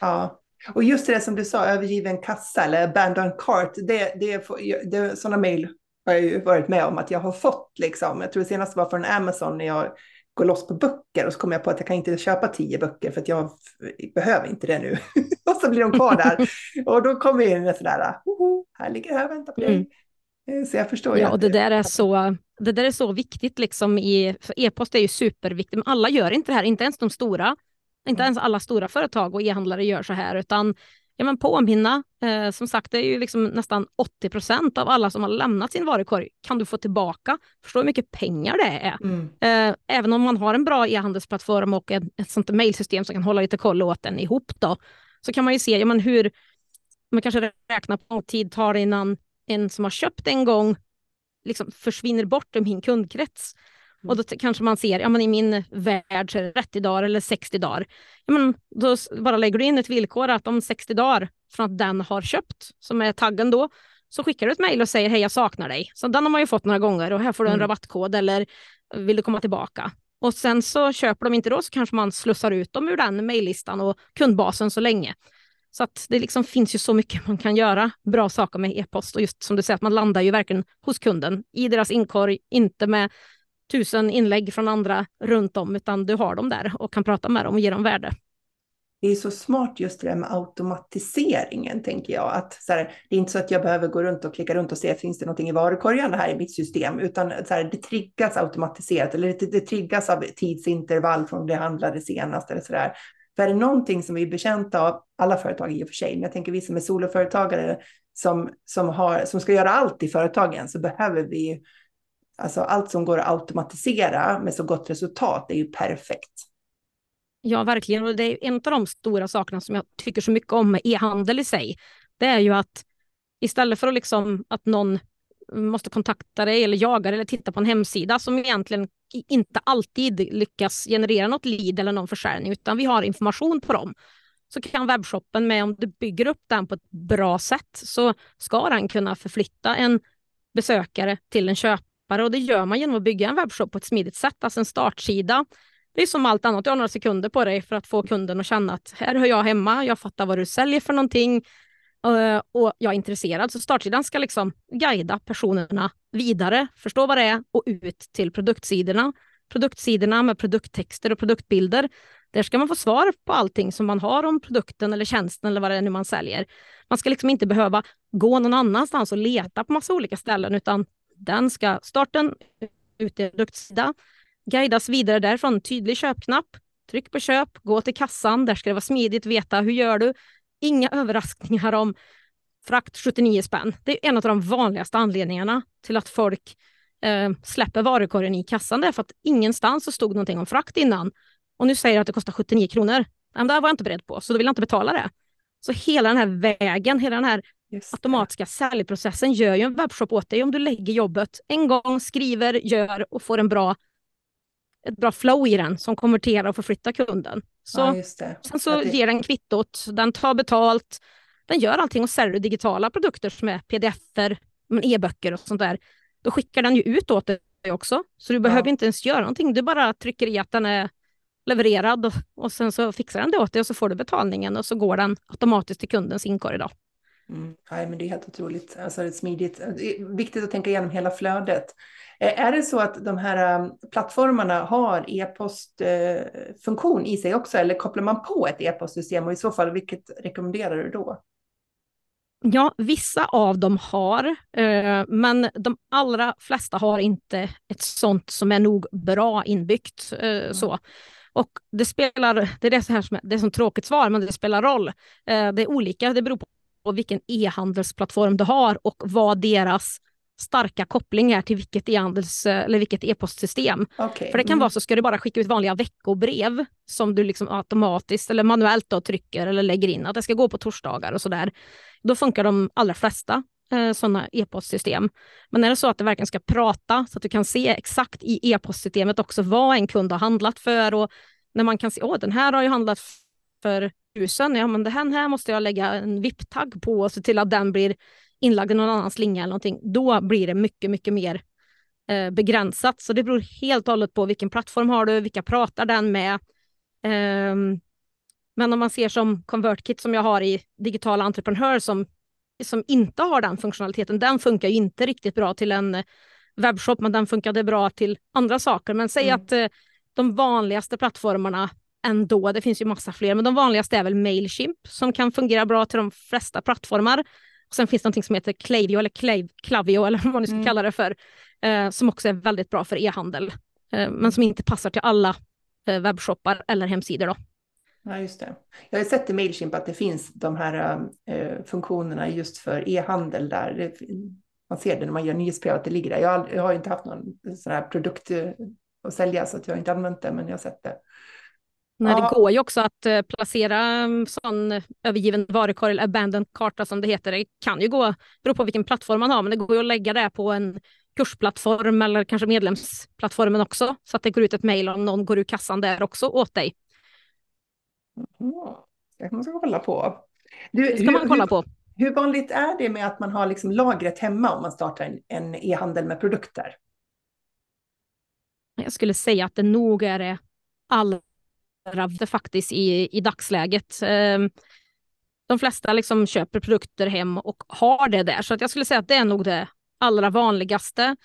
Ja, och just det som du sa, övergiven kassa eller abandoned cart, det, det, det, sådana mejl har jag ju varit med om att jag har fått. Liksom. Jag tror det senaste var från Amazon när jag går loss på böcker och så kommer jag på att jag kan inte köpa tio böcker för att jag behöver inte det nu. och så blir de kvar där. och då kommer in en sådär, här ligger det här och väntar på dig. Mm. Så jag förstår. Ja, och det där är så, det där är så viktigt liksom i, e-post är ju superviktigt, men alla gör inte det här, inte ens de stora. Inte ens alla stora företag och e-handlare gör så här, utan ja, men påminna. Eh, som sagt, det är ju liksom nästan 80 procent av alla som har lämnat sin varukorg kan du få tillbaka. Förstå hur mycket pengar det är. Mm. Eh, även om man har en bra e-handelsplattform och ett, ett sånt mejlsystem som kan hålla lite koll åt den ihop då, så kan man ju se ja, men hur man kanske räknar på hur tid tar innan en som har köpt en gång liksom försvinner bort ur min kundkrets. Och då kanske man ser, ja men i min värld så är det 30 dagar eller 60 dagar. Ja, men då bara lägger du in ett villkor att om 60 dagar från att den har köpt, som är taggen då, så skickar du ett mejl och säger hej jag saknar dig. Så den har man ju fått några gånger och här får du en mm. rabattkod eller vill du komma tillbaka? Och sen så köper de inte då så kanske man slussar ut dem ur den mejllistan och kundbasen så länge. Så att det liksom finns ju så mycket man kan göra bra saker med e-post och just som du säger att man landar ju verkligen hos kunden i deras inkorg, inte med tusen inlägg från andra runt om, utan du har dem där och kan prata med dem och ge dem värde. Det är så smart just det där med automatiseringen, tänker jag. Att så här, det är inte så att jag behöver gå runt och klicka runt och se, finns det någonting i varukorgen här i mitt system? Utan så här, det triggas automatiserat, eller det, det triggas av tidsintervall från det handlade senast eller så där. För är det någonting som vi är bekänta av, alla företag i och för sig, men jag tänker vi som är soloföretagare som, som, har, som ska göra allt i företagen, så behöver vi Alltså allt som går att automatisera med så gott resultat är ju perfekt. Ja, verkligen. Och det är en av de stora sakerna som jag tycker så mycket om med e-handel i sig. Det är ju att istället för att, liksom, att någon måste kontakta dig eller jaga dig eller titta på en hemsida som egentligen inte alltid lyckas generera något lead eller någon försäljning, utan vi har information på dem. Så kan webbshoppen med, om du bygger upp den på ett bra sätt, så ska den kunna förflytta en besökare till en köpare köpare och det gör man genom att bygga en webbshop på ett smidigt sätt, alltså en startsida. Det är som allt annat, du har några sekunder på dig för att få kunden att känna att här hör jag hemma, jag fattar vad du säljer för någonting eh, och jag är intresserad. Så startsidan ska liksom guida personerna vidare, förstå vad det är och ut till produktsidorna. Produktsidorna med produkttexter och produktbilder. Där ska man få svar på allting som man har om produkten eller tjänsten eller vad det är nu man säljer. Man ska liksom inte behöva gå någon annanstans och leta på massa olika ställen utan den ska starten ut i produktsida, guidas vidare därifrån, tydlig köpknapp, tryck på köp, gå till kassan, där ska det vara smidigt, veta hur gör du? Inga överraskningar om frakt 79 spänn. Det är en av de vanligaste anledningarna till att folk eh, släpper varukorgen i kassan. Det är för att ingenstans så stod någonting om frakt innan. Och nu säger att det kostar 79 kronor. Men det var jag inte beredd på, så då vill jag inte betala det. Så hela den här vägen, hela den här automatiska säljprocessen gör ju en webbshop åt dig om du lägger jobbet en gång, skriver, gör och får en bra, ett bra flow i den som konverterar och förflyttar kunden. Så, ja, Sen så det... ger den kvittot, den tar betalt, den gör allting och säljer digitala produkter som är pdf-er, e-böcker och sånt där, då skickar den ju ut åt dig också. Så du ja. behöver inte ens göra någonting, du bara trycker i att den är levererad och, och sen så fixar den det åt dig och så får du betalningen och så går den automatiskt till kundens inkorg. Då. Mm. Nej, men det är helt otroligt. Alltså, det är smidigt. Det är viktigt att tänka igenom hela flödet. Eh, är det så att de här um, plattformarna har e-postfunktion i sig också, eller kopplar man på ett e-postsystem och i så fall vilket rekommenderar du då? Ja, vissa av dem har, eh, men de allra flesta har inte ett sånt som är nog bra inbyggt. Eh, mm. så. Och det spelar, det är det, så här som det är som tråkigt svar, men det spelar roll. Eh, det är olika, det beror på vilken e-handelsplattform du har och vad deras starka koppling är till vilket e-handels eller vilket e-postsystem. Okay. För det kan mm. vara så, ska du bara skicka ut vanliga veckobrev som du liksom automatiskt eller manuellt då trycker eller lägger in att det ska gå på torsdagar och sådär. Då funkar de allra flesta eh, sådana e-postsystem. Men är det så att det verkligen ska prata så att du kan se exakt i e-postsystemet också vad en kund har handlat för och när man kan se, åh den här har ju handlat för tusen, ja men det här, måste jag lägga en VIP-tagg på och se till att den blir inlagd i någon annan slinga eller någonting, då blir det mycket, mycket mer eh, begränsat. Så det beror helt och hållet på vilken plattform har du, vilka pratar den med. Eh, men om man ser som ConvertKit som jag har i Digital Entreprenör som, som inte har den funktionaliteten, den funkar inte riktigt bra till en webbshop, men den funkade bra till andra saker. Men säg mm. att eh, de vanligaste plattformarna ändå, det finns ju massa fler, men de vanligaste är väl Mailchimp som kan fungera bra till de flesta plattformar. Och sen finns det något som heter Klaviyo eller Clav Clavio eller vad ni ska mm. kalla det för, eh, som också är väldigt bra för e-handel, eh, men som inte passar till alla eh, webbshoppar eller hemsidor. Då. Ja, just det. Jag har sett i Mailchimp att det finns de här uh, funktionerna just för e-handel där. Det, man ser det när man gör nyhetsbrev att det ligger där. Jag har, jag har inte haft någon sån här produkt att sälja så att jag har inte använt det, men jag har sett det. Nej, ja. Det går ju också att uh, placera um, sån övergiven varukorg, eller abandoned karta som det heter. Det kan ju gå, beror på vilken plattform man har, men det går ju att lägga det på en kursplattform eller kanske medlemsplattformen också, så att det går ut ett mejl om någon går ur kassan där också åt dig. Mm. Det man ska kolla på. Du, det ska hur, man kolla på. Hur, hur, vanligt är det med att man har liksom lagret hemma om man startar en e-handel med produkter? Jag skulle säga att det nog är det allra faktiskt i, i dagsläget. Ehm, de flesta liksom köper produkter hem och har det där, så att jag skulle säga att det är nog det allra vanligaste.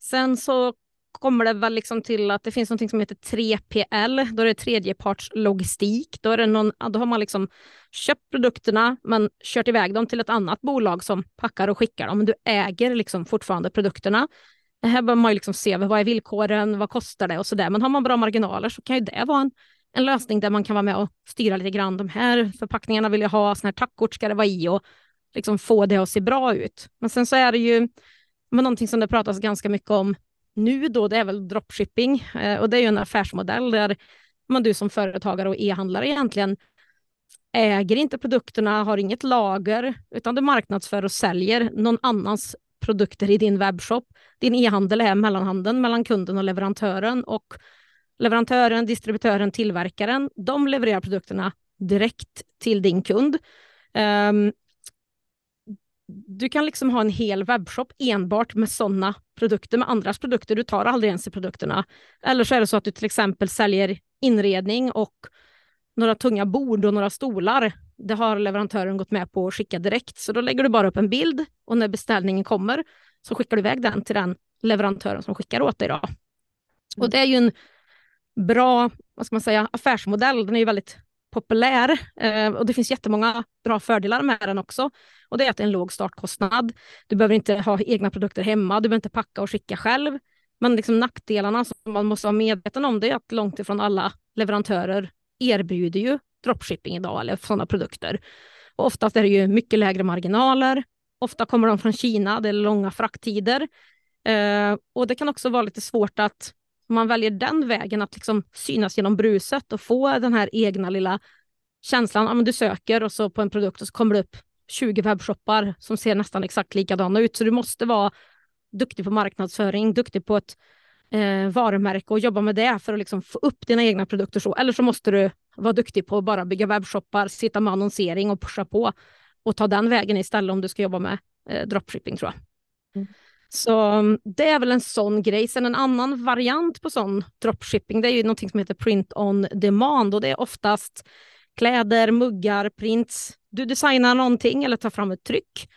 Sen så kommer det väl liksom till att det finns något som heter 3PL, då är det tredjepartslogistik. Då, är det någon, då har man liksom köpt produkterna men kört iväg dem till ett annat bolag som packar och skickar dem. Men du äger liksom fortfarande produkterna. Här behöver man ju liksom se vad är villkoren, vad kostar det och så där. Men har man bra marginaler så kan ju det vara en en lösning där man kan vara med och styra lite grann. De här förpackningarna vill jag ha, såna här tackkort ska det vara i och liksom få det att se bra ut. Men sen så är det ju men någonting som det pratas ganska mycket om nu då, det är väl dropshipping eh, och det är ju en affärsmodell där man du som företagare och e-handlare egentligen äger inte produkterna, har inget lager, utan du marknadsför och säljer någon annans produkter i din webbshop. Din e-handel är mellanhanden mellan kunden och leverantören och leverantören, distributören, tillverkaren, de levererar produkterna direkt till din kund. Um, du kan liksom ha en hel webbshop enbart med sådana produkter, med andras produkter. Du tar aldrig ens i produkterna. Eller så är det så att du till exempel säljer inredning och några tunga bord och några stolar. Det har leverantören gått med på att skicka direkt, så då lägger du bara upp en bild och när beställningen kommer så skickar du iväg den till den leverantören som skickar åt dig. Då. Och det är ju en bra vad ska man säga, affärsmodell. Den är ju väldigt populär eh, och det finns jättemånga bra fördelar med den också. Och det är att det är en låg startkostnad. Du behöver inte ha egna produkter hemma, du behöver inte packa och skicka själv. Men liksom nackdelarna som man måste vara medveten om det är att långt ifrån alla leverantörer erbjuder ju dropshipping idag eller sådana produkter. Och oftast är det ju mycket lägre marginaler. Ofta kommer de från Kina, det är långa frakttider. Eh, och det kan också vara lite svårt att om man väljer den vägen, att liksom synas genom bruset och få den här egna lilla känslan, ja, men du söker och så på en produkt och så kommer det upp 20 webbshoppar som ser nästan exakt likadana ut. Så du måste vara duktig på marknadsföring, duktig på ett eh, varumärke och jobba med det för att liksom få upp dina egna produkter. Så. Eller så måste du vara duktig på att bara bygga webbshoppar, sitta med annonsering och pusha på och ta den vägen istället om du ska jobba med eh, dropshipping tror jag. Mm. Så mm, det är väl en sån grej. Sen en annan variant på sån dropshipping, det är ju någonting som heter print on demand och det är oftast kläder, muggar, prints. Du designar någonting eller tar fram ett tryck.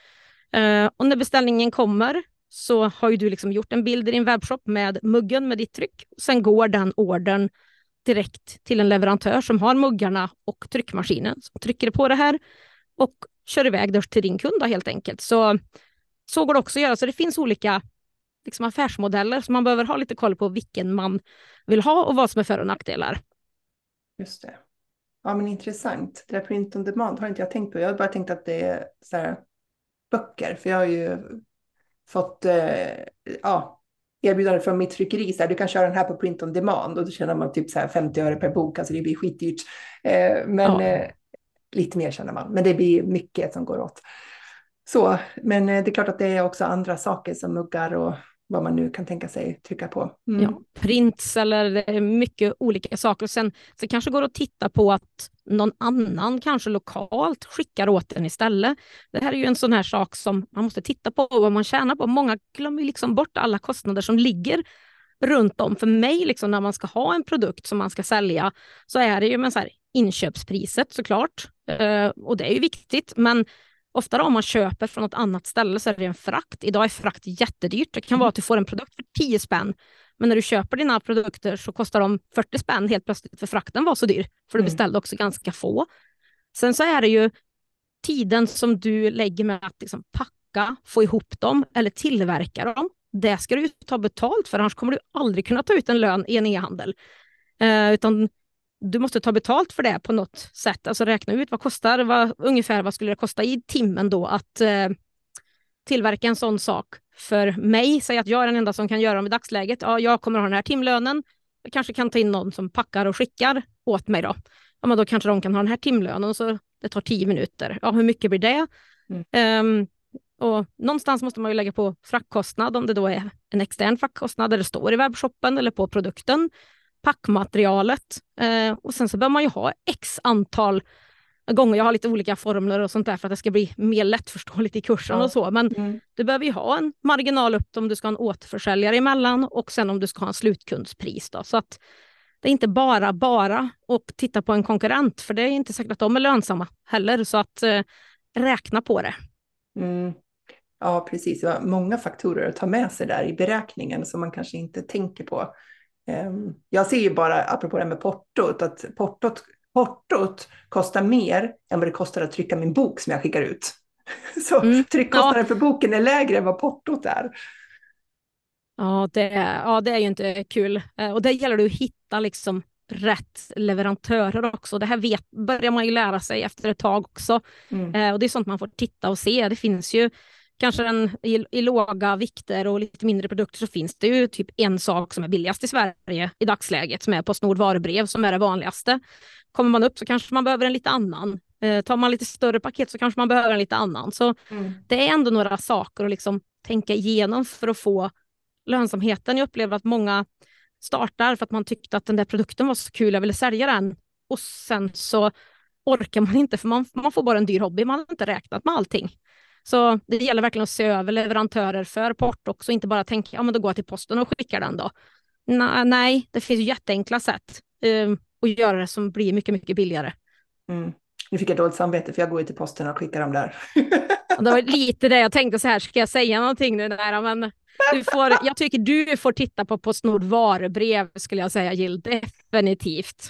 Eh, och när beställningen kommer så har ju du liksom gjort en bild i din webbshop med muggen med ditt tryck. Sen går den ordern direkt till en leverantör som har muggarna och tryckmaskinen. som trycker på det här och kör iväg det till din kund helt enkelt. Så, så går det också att göra. Så det finns olika liksom affärsmodeller så man behöver ha lite koll på vilken man vill ha och vad som är för och nackdelar. Just det. Ja, men intressant. Det där print on demand har inte jag tänkt på. Jag har bara tänkt att det är så här, böcker, för jag har ju fått eh, ja, erbjudande från mitt tryckeri. Så här, du kan köra den här på print on demand och då tjänar man typ så här 50 öre per bok. Alltså det blir skitdyrt. Eh, men ja. eh, lite mer känner man. Men det blir mycket som går åt. Så, men eh, det är klart att det är också andra saker som muggar och vad man nu kan tänka sig trycka på. Mm. Ja, prints eller mycket olika saker. Sen, sen kanske går att titta på att någon annan, kanske lokalt, skickar åt en istället. Det här är ju en sån här sak som man måste titta på vad man tjänar på. Många glömmer liksom bort alla kostnader som ligger runt om. För mig, liksom, när man ska ha en produkt som man ska sälja, så är det ju med så här, inköpspriset såklart. Eh, och det är ju viktigt, men Ofta om man köper från något annat ställe så är det en frakt. Idag är frakt jättedyrt. Det kan vara att du får en produkt för 10 spänn, men när du köper dina produkter så kostar de 40 spänn helt plötsligt för frakten var så dyr, för du mm. beställde också ganska få. Sen så är det ju tiden som du lägger med att liksom packa, få ihop dem eller tillverka dem. Det ska du ta betalt för, annars kommer du aldrig kunna ta ut en lön i en e-handel. Eh, utan du måste ta betalt för det på något sätt. Alltså räkna ut vad kostar, vad, ungefär vad skulle det kosta i timmen då att eh, tillverka en sån sak för mig. Säg att jag är den enda som kan göra dem i dagsläget. Ja, jag kommer ha den här timlönen. Jag kanske kan ta in någon som packar och skickar åt mig då. Ja, men då kanske de kan ha den här timlönen och så det tar tio minuter. Ja, hur mycket blir det? Mm. Um, och någonstans måste man ju lägga på fraktkostnad om det då är en extern fraktkostnad där det står i webbshoppen eller på produkten packmaterialet. Eh, och sen så behöver man ju ha x antal gånger. Jag har lite olika formler och sånt där för att det ska bli mer lättförståeligt i kursen ja. och så. Men mm. du behöver ju ha en marginal upp om du ska ha en återförsäljare emellan och sen om du ska ha en slutkundspris. Då. Så att det är inte bara bara att titta på en konkurrent, för det är inte säkert att de är lönsamma heller. Så att eh, räkna på det. Mm. Ja, precis. Det var många faktorer att ta med sig där i beräkningen som man kanske inte tänker på. Ehm, jag ser ju bara, apropå det här med portot, att portot, portot kostar mer än vad det kostar att trycka min bok som jag skickar ut. Så mm. tryckkostnaden för boken är lägre än vad portot är. Ja det, är, ja, det är ju inte kul. Eh, och det gäller det att hitta liksom rätt leverantörer också. Det här vet, börjar man ju lära sig efter ett tag också. Mm. Eh, och Det är sånt man får titta och se. Det finns ju kanske en, i, i, låga vikter och lite mindre produkter så finns det ju typ en sak som är billigast i Sverige i dagsläget som är Postnord varubrev som är det vanligaste. Kommer man upp så kanske man behöver en lite annan. Eh, tar man lite större paket så kanske man behöver en lite annan. Så mm. det är ändå några saker att liksom tänka igenom för att få lönsamheten. Jag upplever att många startar för att man tyckte att den där produkten var så kul, jag ville sälja den. Och sen så orkar man inte för man, man får bara en dyr hobby, man har inte räknat med allting. Så det gäller verkligen att se över leverantörer för port också, inte bara tänka ja men då går jag till posten och skickar den då. Nej, det finns jätteenkla sätt um, att göra det som blir mycket, mycket billigare. Mm. Nu fick jag dåligt samvete för jag går ju till posten och skickar dem där. det var lite det jag tänkte så här, ska jag säga någonting nu där? Men du får, jag tycker du får titta på Postnord varubrev skulle jag säga Jill, definitivt.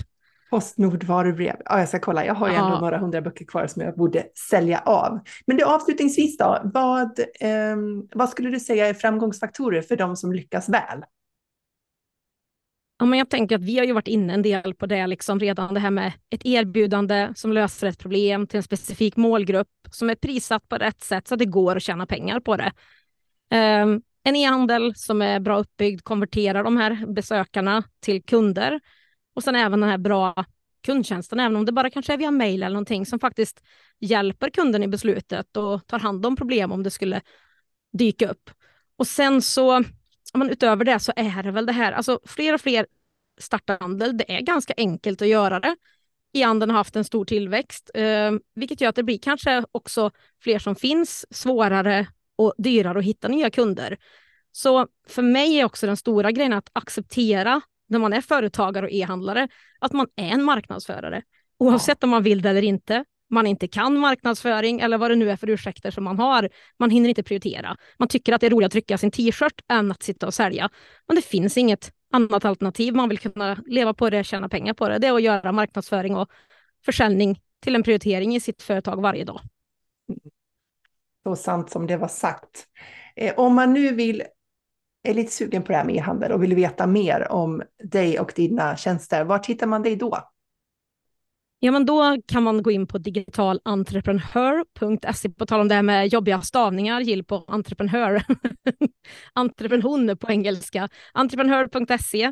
Postnord varubrev. Ja, jag ska kolla. Jag har ju ändå några hundra böcker kvar som jag borde sälja av. Men det avslutningsvis då, vad, eh, vad skulle du säga är framgångsfaktorer för de som lyckas väl? Ja, men jag tänker att vi har ju varit inne en del på det liksom redan, det här med ett erbjudande som löser ett problem till en specifik målgrupp som är prissatt på rätt sätt så att det går att tjäna pengar på det. Um, en e-handel som är bra uppbyggd konverterar de här besökarna till kunder och sen även den här bra kundtjänsten, även om det bara kanske är via mail eller någonting som faktiskt hjälper kunden i beslutet och tar hand om problem om det skulle dyka upp. Och sen så, men utöver det så är det väl det här, alltså fler och fler startar handel. Det är ganska enkelt att göra det. E-handeln har haft en stor tillväxt, eh, vilket gör att det blir kanske också fler som finns, svårare och dyrare att hitta nya kunder. Så för mig är också den stora grejen att acceptera när man är företagare och e-handlare, att man är en marknadsförare. Oavsett ja. om man vill det eller inte. Man inte kan marknadsföring eller vad det nu är för ursäkter som man har. Man hinner inte prioritera. Man tycker att det är roligt att trycka sin t-shirt än att sitta och sälja. Men det finns inget annat alternativ. Man vill kunna leva på det, tjäna pengar på det. Det är att göra marknadsföring och försäljning till en prioritering i sitt företag varje dag. Så sant som det var sagt. Eh, om man nu vill, är lite sugen på det här med e-handel och vill veta mer om dig och dina tjänster, var hittar man dig då? Ja, men då kan man gå in på digitalentreprenör.se, på tal om det här med jobbiga stavningar, gill på entreprenör, entreprenör på engelska, entreprenör.se.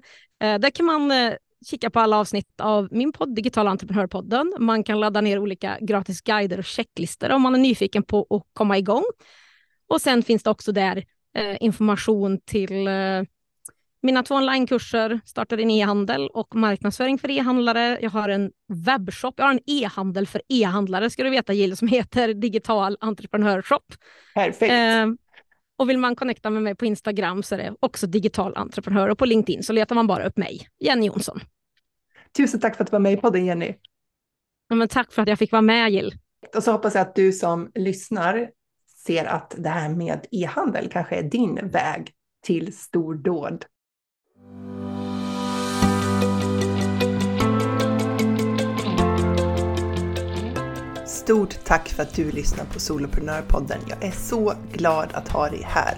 Eh, där kan man eh, kika på alla avsnitt av min podd Digital entreprenörpodden. Man kan ladda ner olika gratis guider och checklistor om man är nyfiken på att komma igång. Och sen finns det också där eh, information till eh, mina två onlinekurser, starta din e-handel och marknadsföring för e-handlare. Jag har en webbshop, jag har en e-handel för e-handlare ska du veta Jill, som heter Digital Entreprenörshop. Perfekt. Eh, och vill man connecta med mig på Instagram så är det också digital entreprenör och på LinkedIn så letar man bara upp mig, Jenny Jonsson. Tusen tack för att du var med på podden Jenny. Ja, men tack för att jag fick vara med Jill. Och så hoppas jag att du som lyssnar ser att det här med e-handel kanske är din väg till stordåd. Stort tack för att du lyssnar på Soloprenörpodden. Jag är så glad att ha dig här.